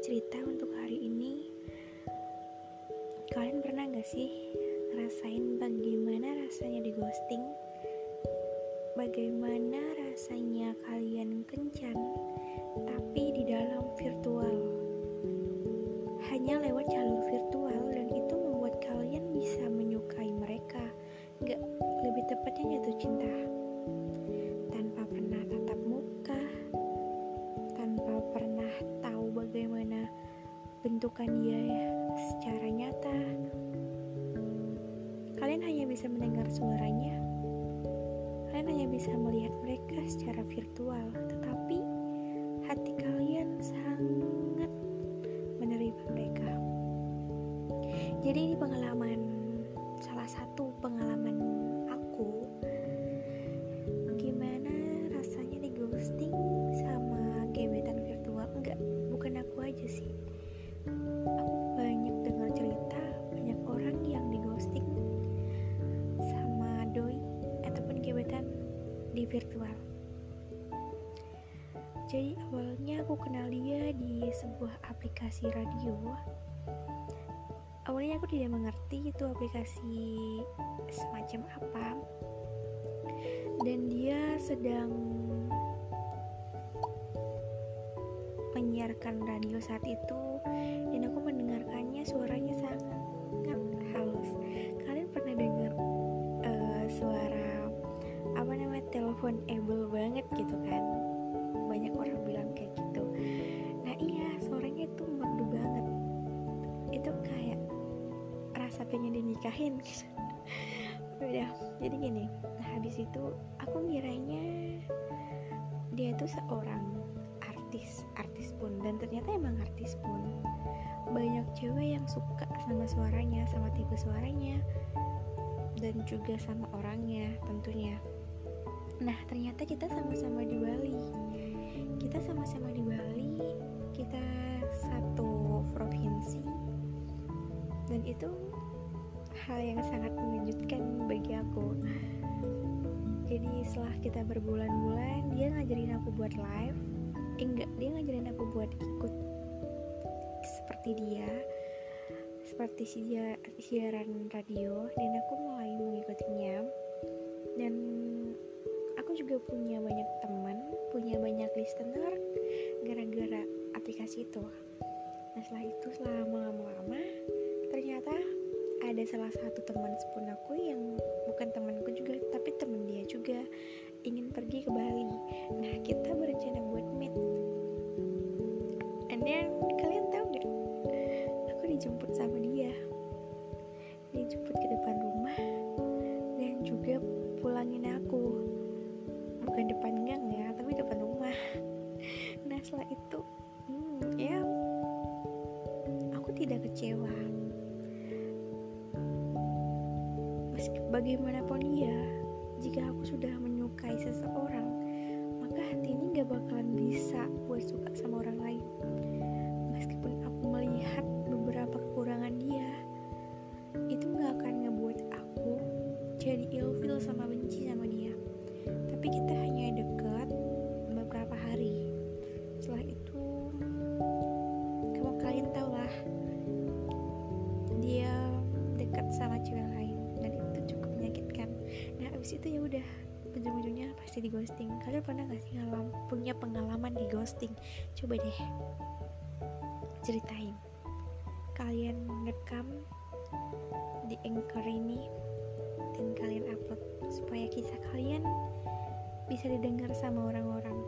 cerita untuk hari ini Kalian pernah gak sih ngerasain bagaimana rasanya di ghosting? Bagaimana rasanya kalian kencan tapi di dalam virtual? Hanya lewat jalur virtual dan itu membuat kalian bisa menyukai mereka Gak lebih tepatnya jatuh cinta bentukan dia secara nyata. Kalian hanya bisa mendengar suaranya. Kalian hanya bisa melihat mereka secara virtual, tetapi hati kalian sangat menerima mereka. Jadi ini pengalaman di virtual. Jadi awalnya aku kenal dia di sebuah aplikasi radio. Awalnya aku tidak mengerti itu aplikasi semacam apa. Dan dia sedang menyiarkan radio saat itu rasa pengen dinikahin gitu. Udah jadi gini. Nah habis itu aku ngiranya dia tuh seorang artis artis pun. Dan ternyata emang artis pun. Banyak cewek yang suka sama suaranya sama tipe suaranya dan juga sama orangnya tentunya. Nah ternyata kita sama-sama di Bali. Kita sama-sama di Bali dan itu hal yang sangat mengejutkan bagi aku. Jadi setelah kita berbulan-bulan dia ngajarin aku buat live. Eh, enggak dia ngajarin aku buat ikut seperti dia seperti siar, siaran radio dan aku mulai mengikutinya. Dan aku juga punya banyak teman punya banyak listener gara-gara aplikasi itu. Nah setelah itu selama lama-lama ada salah satu teman sepun aku yang bukan temanku juga tapi teman dia juga ingin pergi ke Bali. Nah kita berencana buat meet. And then kalian tahu nggak? Aku dijemput sama dia. Dijemput ke depan rumah dan juga pulangin aku. Bukan depan gang ya tapi depan rumah. Nah setelah itu hmm, ya aku tidak kecewa bagaimanapun dia jika aku sudah menyukai seseorang maka hati ini gak bakalan bisa buat suka sama orang lain nah abis itu ya udah ujung-ujungnya pasti di ghosting. Kalian pernah gak sih ngalam punya pengalaman di ghosting? Coba deh ceritain. Kalian rekam di anchor ini dan kalian upload supaya kisah kalian bisa didengar sama orang-orang.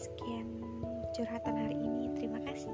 Sekian curhatan hari ini. Terima kasih